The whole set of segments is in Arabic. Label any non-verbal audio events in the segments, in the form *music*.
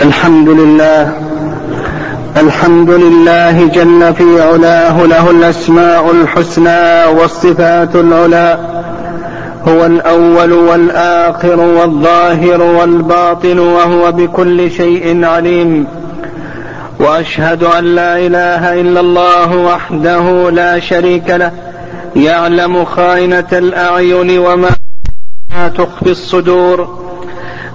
الحمد لله. الحمد لله جل في علاه له الأسماء الحسنى والصفات العلى. هو الأول والآخر والظاهر والباطن وهو بكل شيء عليم. وأشهد أن لا إله إلا الله وحده لا شريك له. يعلم خائنة الأعين وما تخفي الصدور.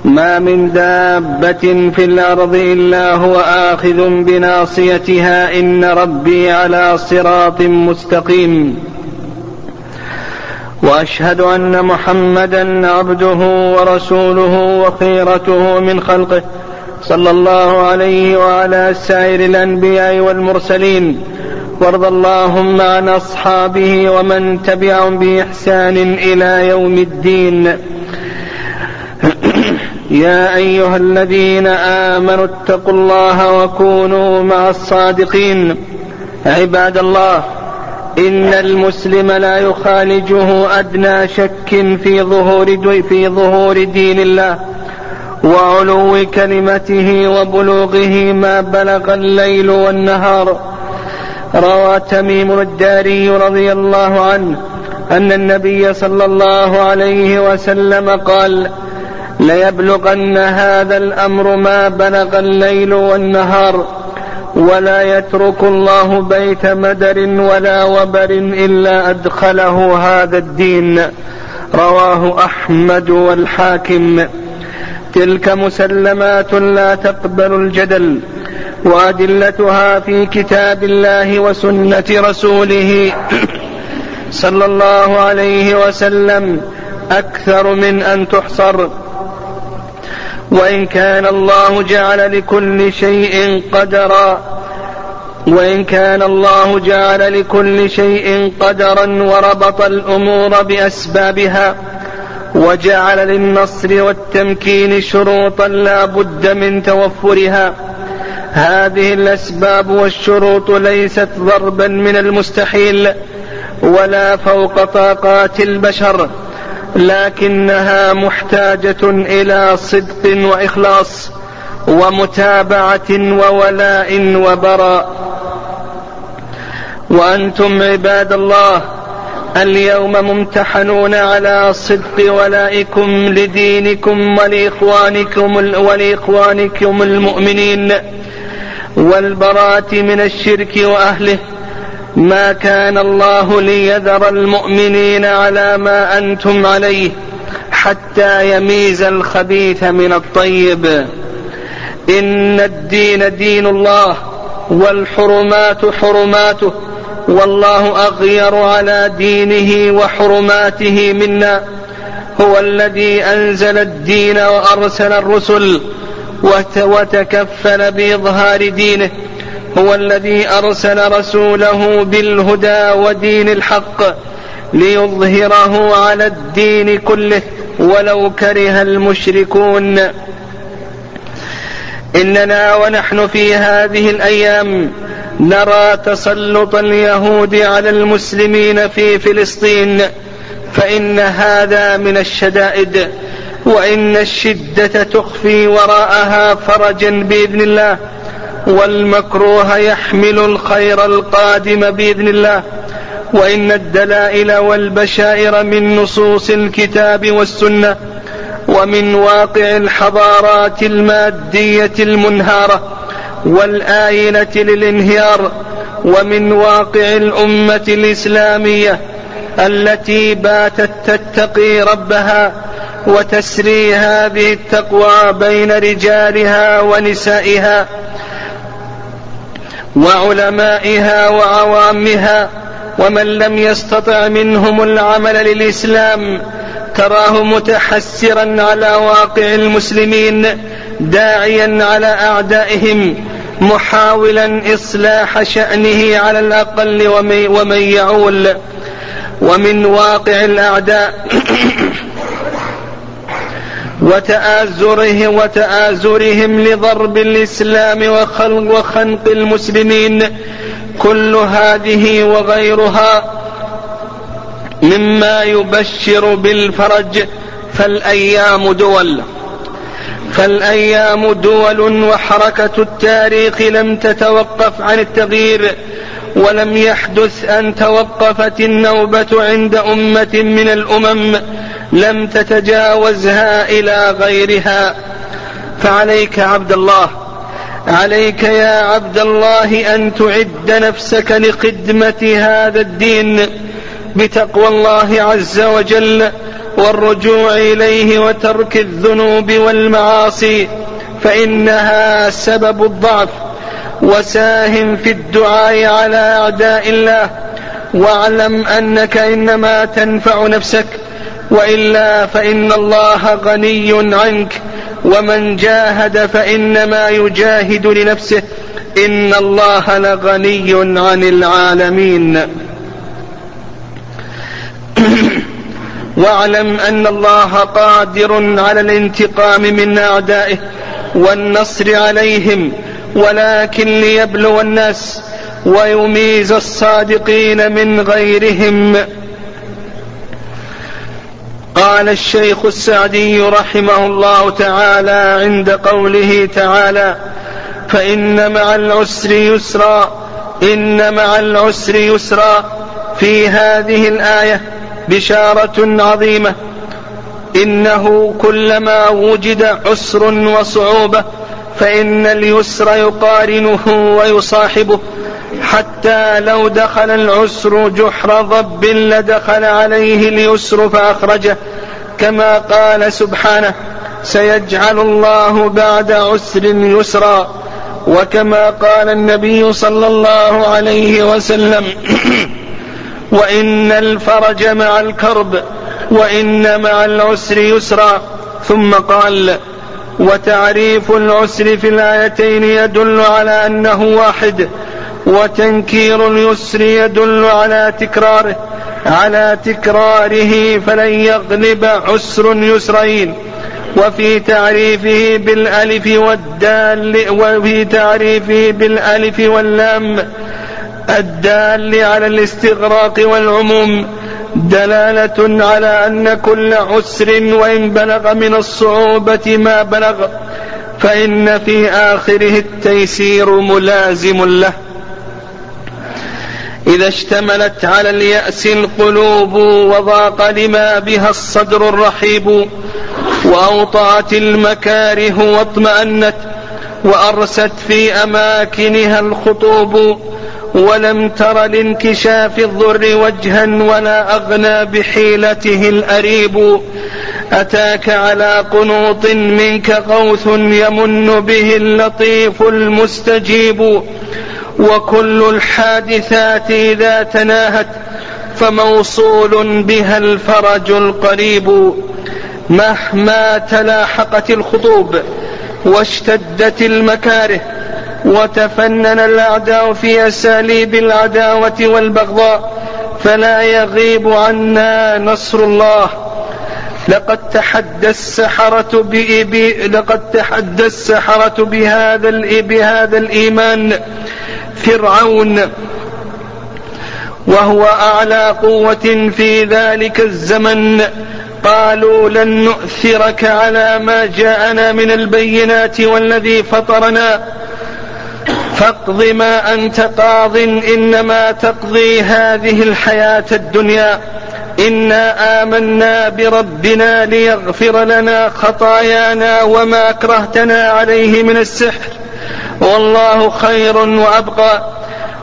ما من دابة في الأرض إلا هو آخذ بناصيتها إن ربي على صراط مستقيم. وأشهد أن محمدا عبده ورسوله وخيرته من خلقه صلى الله عليه وعلى سائر الأنبياء والمرسلين. وارض اللهم عن أصحابه ومن تبعهم بإحسان إلى يوم الدين. يا أيها الذين آمنوا اتقوا الله وكونوا مع الصادقين. عباد الله إن المسلم لا يخالجه أدنى شك في ظهور في ظهور دين الله وعلو كلمته وبلوغه ما بلغ الليل والنهار. روى تميم الداري رضي الله عنه أن النبي صلى الله عليه وسلم قال ليبلغن هذا الأمر ما بلغ الليل والنهار ولا يترك الله بيت مدر ولا وبر إلا أدخله هذا الدين. رواه أحمد والحاكم. تلك مسلمات لا تقبل الجدل وأدلتها في كتاب الله وسنة رسوله. صلى الله عليه وسلم أكثر من أن تحصر. وإن كان الله جعل لكل شيء قدرا وإن كان الله جعل لكل شيء قدرا وربط الأمور بأسبابها وجعل للنصر والتمكين شروطا لا بد من توفرها. هذه الأسباب والشروط ليست ضربا من المستحيل ولا فوق طاقات البشر. لكنها محتاجة إلى صدق وإخلاص ومتابعة وولاء وبراء. وأنتم عباد الله اليوم ممتحنون على صدق ولائكم لدينكم ولإخوانكم ولإخوانكم المؤمنين والبراءة من الشرك وأهله ما كان الله ليذر المؤمنين على ما أنتم عليه حتى يميز الخبيث من الطيب. إن الدين دين الله والحرمات حرماته والله أغير على دينه وحرماته منا. هو الذي أنزل الدين وأرسل الرسل وتكفل بإظهار دينه. هو الذي أرسل رسوله بالهدى ودين الحق ليظهره على الدين كله ولو كره المشركون. إننا ونحن في هذه الأيام نرى تسلط اليهود على المسلمين في فلسطين فإن هذا من الشدائد وإن الشدة تخفي وراءها فرجا بإذن الله. والمكروه يحمل الخير القادم بإذن الله. وإن الدلائل والبشائر من نصوص الكتاب والسنة ومن واقع الحضارات المادية المنهارة والاينه للانهيار ومن واقع الأمة الإسلامية التي باتت تتقي ربها وتسري هذه التقوى بين رجالها ونسائها وعلمائها وعوامها ومن لم يستطع منهم العمل للإسلام تراه متحسرا على واقع المسلمين داعيا على أعدائهم محاولا إصلاح شأنه على الأقل ومن يعول. ومن واقع الأعداء *clears throat* وتآزرهم وتآزرهم لضرب الإسلام وخلق وخنق المسلمين. كل هذه وغيرها مما يبشر بالفرج فالأيام دول. فالأيام دول وحركة التاريخ لم تتوقف عن التغيير ولم يحدث أن توقفت النوبة عند أمة من الأمم لم تتجاوزها إلى غيرها. فعليك عبد الله عليك يا عبد الله أن تعد نفسك لخدمة هذا الدين بتقوى الله عز وجل والرجوع إليه وترك الذنوب والمعاصي فإنها سبب الضعف. وساهم في الدعاء على أعداء الله. واعلم أنك إنما تنفع نفسك وإلا فإن الله غني عنك. ومن جاهد فإنما يجاهد لنفسه. إن الله لغني عن العالمين. *clears throat* واعلم أن الله قادر على الانتقام من أعدائه والنصر عليهم ولكن ليبلو الناس ويميز الصادقين من غيرهم. قال الشيخ السعدي رحمه الله تعالى عند قوله تعالى فإن مع العسر يسرا إن مع العسر يسرا في هذه الآية. بشارة عظيمة. إنه كلما وجد عسر وصعوبة فإن اليسر يقارنه ويصاحبه. حتى لو دخل العسر جحر ضب لدخل عليه اليسر فأخرجه. كما قال سبحانه سيجعل الله بعد عسر يسرا. وكما قال النبي صلى الله عليه وسلم *clears throat* وإن الفرج مع الكرب وإن مع العسر يسرا. ثم قال وتعريف العسر في الآيتين يدل على أنه واحد وتنكير اليسر يدل على تكراره على تكراره فلن يغلب عسر يسرين. وفي تعريفه بالألف والدال وفي تعريفه بالألف واللام الدال على الاستغراق والعموم دلالة على أن كل عسر وإن بلغ من الصعوبة ما بلغ فإن في آخره التيسير ملازم له. إذا اشتملت على اليأس القلوب وضاق لما بها الصدر الرحيب وأوطأت المكاره واطمأنت وأرست في أماكنها الخطوب ولم تر لانكشاف الضر وجها ولا أغنى بحيلته الأريب. أتاك على قنوط منك غوث يمن به اللطيف المستجيب. وكل الحادثات إذا تناهت فموصول بها الفرج القريب. مهما تلاحقت الخطوب واشتدت المكاره وتفنن الأعداء في أساليب العداوة والبغضاء فلا يغيب عنا نصر الله. لقد تحدى السحرة لقد تحدى السحرة بهذا بهذا الإيمان. فرعون وهو أعلى قوة في ذلك الزمن. قالوا لن نؤثرك على ما جاءنا من البينات والذي فطرنا. فاقض ما أنت قاض إنما تقضي هذه الحياة الدنيا. إنا آمنا بربنا ليغفر لنا خطايانا وما أكرهتنا عليه من السحر. والله خير وأبقى.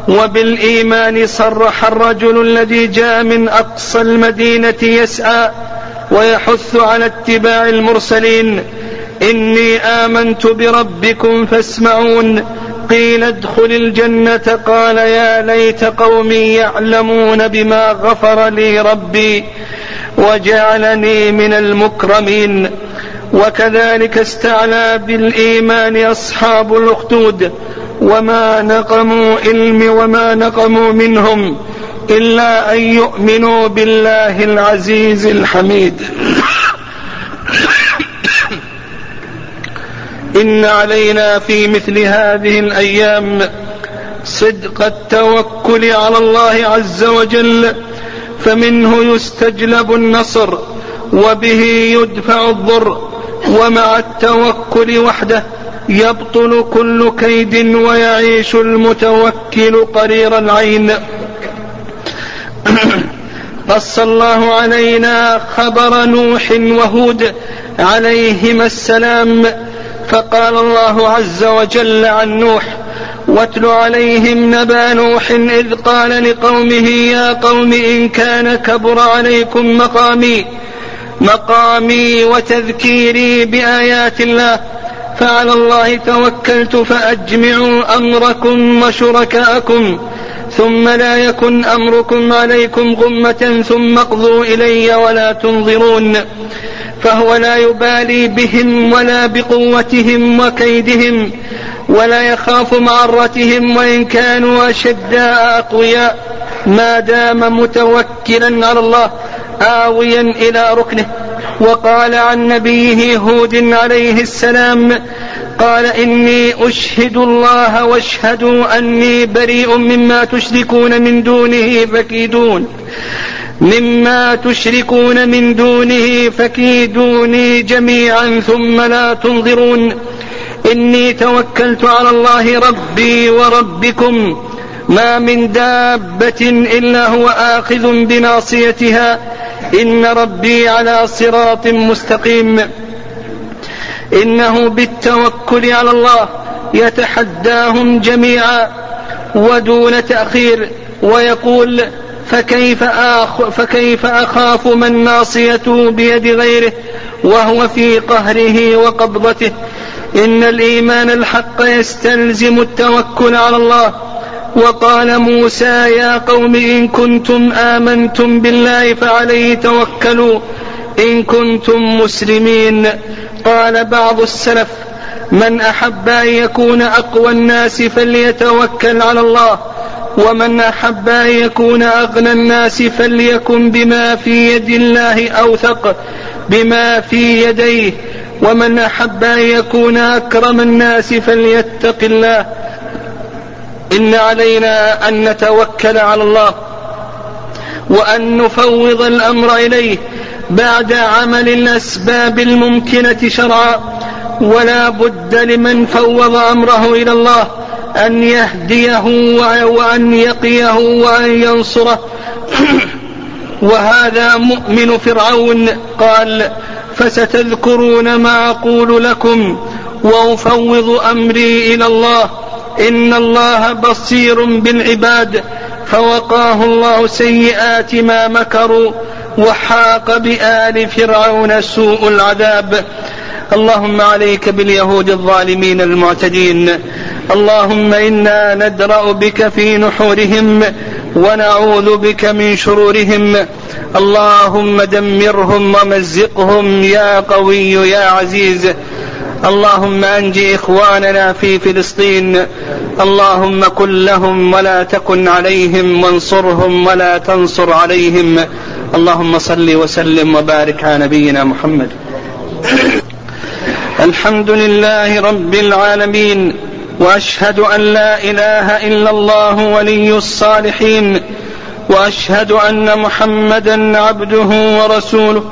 وبالإيمان صرح الرجل الذي جاء من أقصى المدينة يسعى ويحث على اتباع المرسلين. إني آمنت بربكم فاسمعون. قيل ادخل الجنة قال يا ليت قومي يعلمون بما غفر لي ربي وجعلني من المكرمين. وكذلك استعلى بالإيمان أصحاب الأخدود. وما نقموا علم وما نقموا منهم إلا أن يؤمنوا بالله العزيز الحميد. إن علينا في مثل هذه الأيام صدق التوكل على الله عز وجل فمنه يستجلب النصر وبه يدفع الضر ومع التوكل وحده يبطل كل كيد ويعيش المتوكل قرير العين. *coughs* قص الله علينا خبر نوح وهود عليهما السلام فقال الله عز وجل عن نوح واتل عليهم نبأ نوح إذ قال لقومه يا قوم إن كان كبر عليكم مقامي مقامي وتذكيري بآيات الله فعلى الله توكلت فأجمعوا أمركم وشركاءكم. ثم لا يكن أمركم عليكم غمة ثم اقضوا إلي ولا تنظرون فهو لا يبالي بهم ولا بقوتهم وكيدهم ولا يخاف معرتهم وإن كانوا أشداء أقوياء ما دام متوكلا على الله آويا إلى ركنه وقال عن نبيه هود عليه السلام قال إني أشهد الله واشهدوا أني بريء مما تشركون من دونه فكيدون. مما تشركون من دونه فكيدوني جميعا ثم لا تنظرون. إني توكلت على الله ربي وربكم. ما من دابة إلا هو آخذ بناصيتها. إن ربي على صراط مستقيم. إنه بالتوكل على الله يتحداهم جميعا ودون تأخير ويقول فكيف, آخ فكيف أخاف من ناصيته بيد غيره وهو في قهره وقبضته؟ إن الإيمان الحق يستلزم التوكل على الله وقال موسى يا قوم إن كنتم آمنتم بالله فعليه توكلوا. إن كنتم مسلمين. قال بعض السلف من أحب أن يكون أقوى الناس فليتوكل على الله ومن أحب أن يكون أغنى الناس فليكن بما في يد الله أوثق بما في يديه ومن أحب أن يكون أكرم الناس فليتق الله. إن علينا أن نتوكل على الله وأن نفوض الأمر إليه بعد عمل الأسباب الممكنة شرعا. ولا بد لمن فوض أمره إلى الله أن يهديه وأن يقيه وأن ينصره. *clears throat* وهذا مؤمن فرعون قال فستذكرون ما أقول لكم وأفوض أمري إلى الله إن الله بصير بالعباد فوقاه الله سيئات ما مكروا وحاق بآل فرعون سوء العذاب. اللهم عليك باليهود الظالمين المعتدين. اللهم إنا ندرأ بك في نحورهم ونعوذ بك من شرورهم. اللهم دمرهم ومزقهم يا قوي يا عزيز. اللهم انج إخواننا في فلسطين. اللهم كن لهم ولا تكن عليهم وانصرهم ولا تنصر عليهم. اللهم صل وسلم وبارك على نبينا محمد. *coughs* الحمد لله رب العالمين وأشهد أن لا إله إلا الله ولي الصالحين وأشهد أن محمدا عبده ورسوله.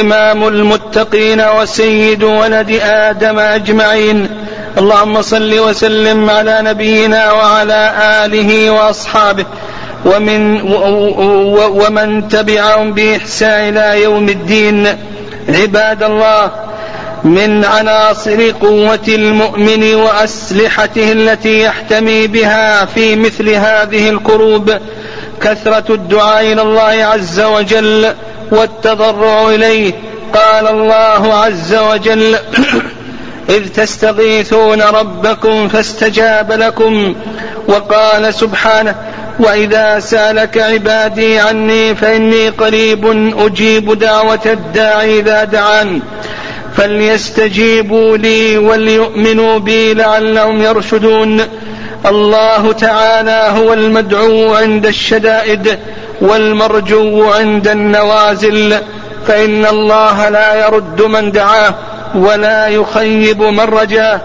إمام المتقين وسيد ولد آدم أجمعين. اللهم صل وسلم على نبينا وعلى آله وأصحابه. ومن ومن تبعهم بإحسان إلى يوم الدين. عباد الله من عناصر قوة المؤمن وأسلحته التي يحتمي بها في مثل هذه الكروب كثرة الدعاء إلى الله عز وجل. والتضرع إليه. قال الله عز وجل إذ تستغيثون ربكم فاستجاب لكم. وقال سبحانه وإذا سألك عبادي عني فإني قريب أجيب دعوة الداعي إذا دعان. فليستجيبوا لي وليؤمنوا بي لعلهم يرشدون. الله تعالى هو المدعو عند الشدائد. والمرجو عند النوازل فإن الله لا يرد من دعاه ولا يخيب من رجاه.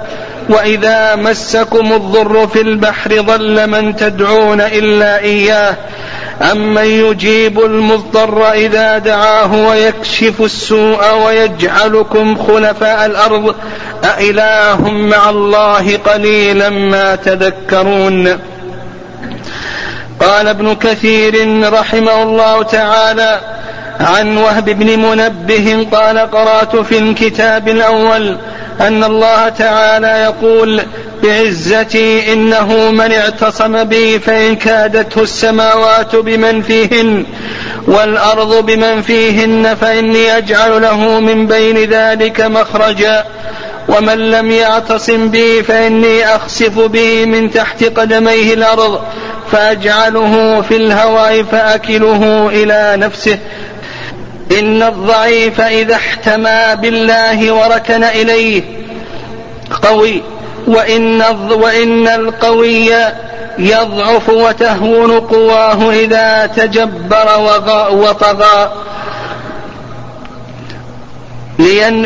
وإذا مسكم الضر في البحر ضل من تدعون إلا إياه. أمن يجيب المضطر إذا دعاه ويكشف السوء ويجعلكم خلفاء الأرض. أإله مع الله قليلا ما تذكرون. قال ابن كثير رحمه الله تعالى عن وهب بن منبه قال قرأت في الكتاب الأول أن الله تعالى يقول بعزتي إنه من اعتصم بي فإن كادته السماوات بمن فيهن والأرض بمن فيهن فإني أجعل له من بين ذلك مخرجا ومن لم يعتصم بي فإني أخسف به من تحت قدميه الأرض فاجعله في الهواء فأكله إلى نفسه. إن الضعيف إذا احتمى بالله وركن إليه. قوي. وإن وإن القوي يضعف وتهون قواه إذا تجبر وطغى. لين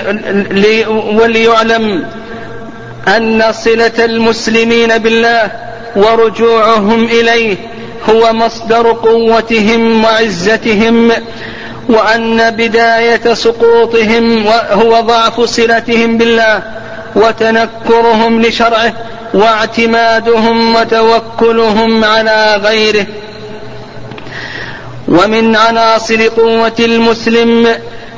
لي وليعلم أن صلة المسلمين بالله ورجوعهم إليه هو مصدر قوتهم وعزتهم وأن بداية سقوطهم هو ضعف صلتهم بالله وتنكرهم لشرعه واعتمادهم وتوكلهم على غيره. ومن عناصر قوة المسلم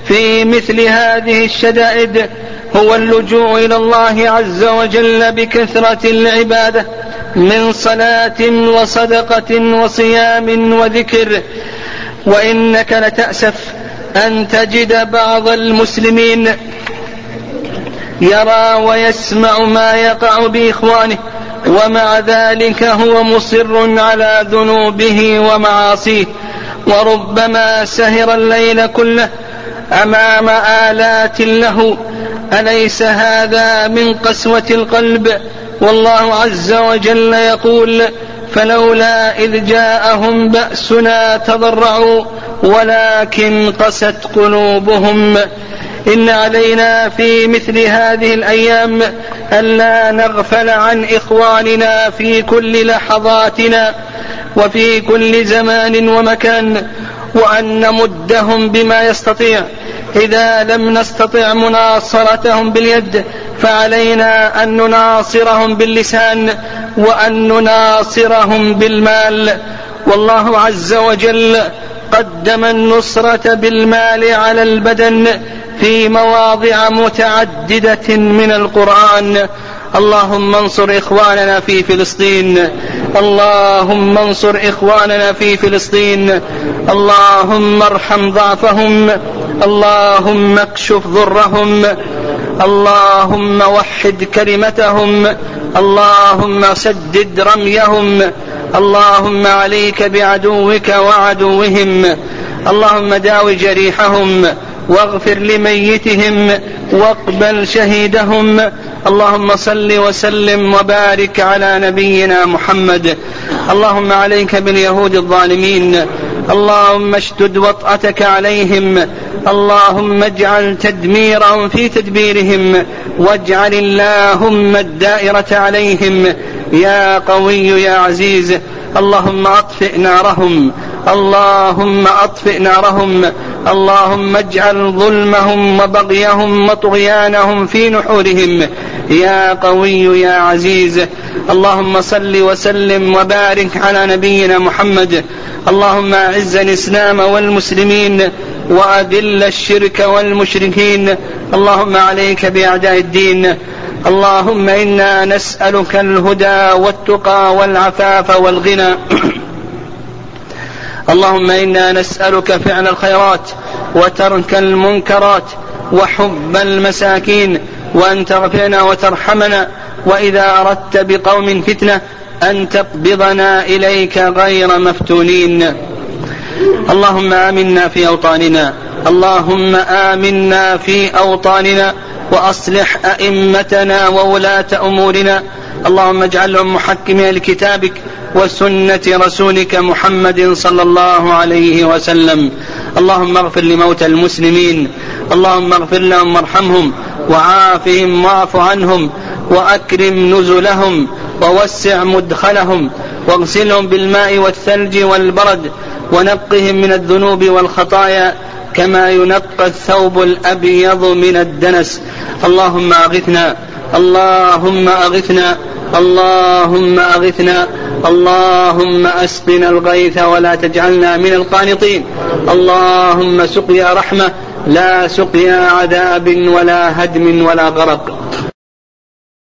في مثل هذه الشدائد هو اللجوء إلى الله عز وجل بكثرة العبادة من صلاة وصدقة وصيام وذكر وإنك لتأسف أن تجد بعض المسلمين يرى ويسمع ما يقع بإخوانه ومع ذلك هو مصر على ذنوبه ومعاصيه. وربما سهر الليل كله أمام آلات له أليس هذا من قسوة القلب؟ والله عز وجل يقول فلولا إذ جاءهم بأسنا تضرعوا ولكن قست قلوبهم إن علينا في مثل هذه الأيام ألا نغفل عن إخواننا في كل لحظاتنا وفي كل زمان ومكان وأن نمدهم بما يستطيع. إذا لم نستطع مناصرتهم باليد فعلينا أن نناصرهم باللسان وأن نناصرهم بالمال. والله عز وجل قدم النصرة بالمال على البدن في مواضع متعددة من القرآن. اللهم انصر إخواننا في فلسطين. اللهم انصر إخواننا في فلسطين. اللهم ارحم ضعفهم. اللهم اكشف ضرهم. اللهم وحد كلمتهم. اللهم سدد رميهم. اللهم عليك بعدوك وعدوهم. اللهم داوي جريحهم واغفر لميتهم واقبل شهيدهم. اللهم صل وسلم وبارك على نبينا محمد. اللهم عليك باليهود الظالمين. اللهم اشدد وطأتك عليهم. اللهم اجعل تدميرهم في تدبيرهم. واجعل اللهم الدائرة عليهم. يا قوي يا عزيز اللهم أطفئ نارهم. اللهم أطفئ نارهم اللهم اجعل ظلمهم وبغيهم وطغيانهم في نحورهم. يا قوي يا عزيز اللهم صل وسلم وبارك على نبينا محمد. اللهم أعز الإسلام والمسلمين وأذل الشرك والمشركين. اللهم عليك بأعداء الدين. اللهم إنا نسألك الهدى والتقى والعفاف والغنى. *clears throat* اللهم إنا نسألك فعل الخيرات وترك المنكرات وحب المساكين وأن تغفرنا وترحمنا وإذا أردت بقوم فتنة أن تقبضنا إليك غير مفتونين. اللهم آمنا في أوطاننا. اللهم آمنا في أوطاننا. وأصلح أئمتنا وولاة أمورنا. اللهم اجعلهم محكمين لكتابك وسنة رسولك محمد صلى الله عليه وسلم. اللهم اغفر لموتى المسلمين. اللهم اغفر لهم وارحمهم وعافهم واعف عنهم وأكرم نزلهم ووسع مدخلهم واغسلهم بالماء والثلج والبرد ونقهم من الذنوب والخطايا كما ينقى الثوب الأبيض من الدنس. اللهم أغثنا اللهم أغثنا اللهم أغثنا اللهم أسقنا الغيث ولا تجعلنا من القانطين. اللهم سقيا رحمة لا سقيا عذاب ولا هدم ولا غرق.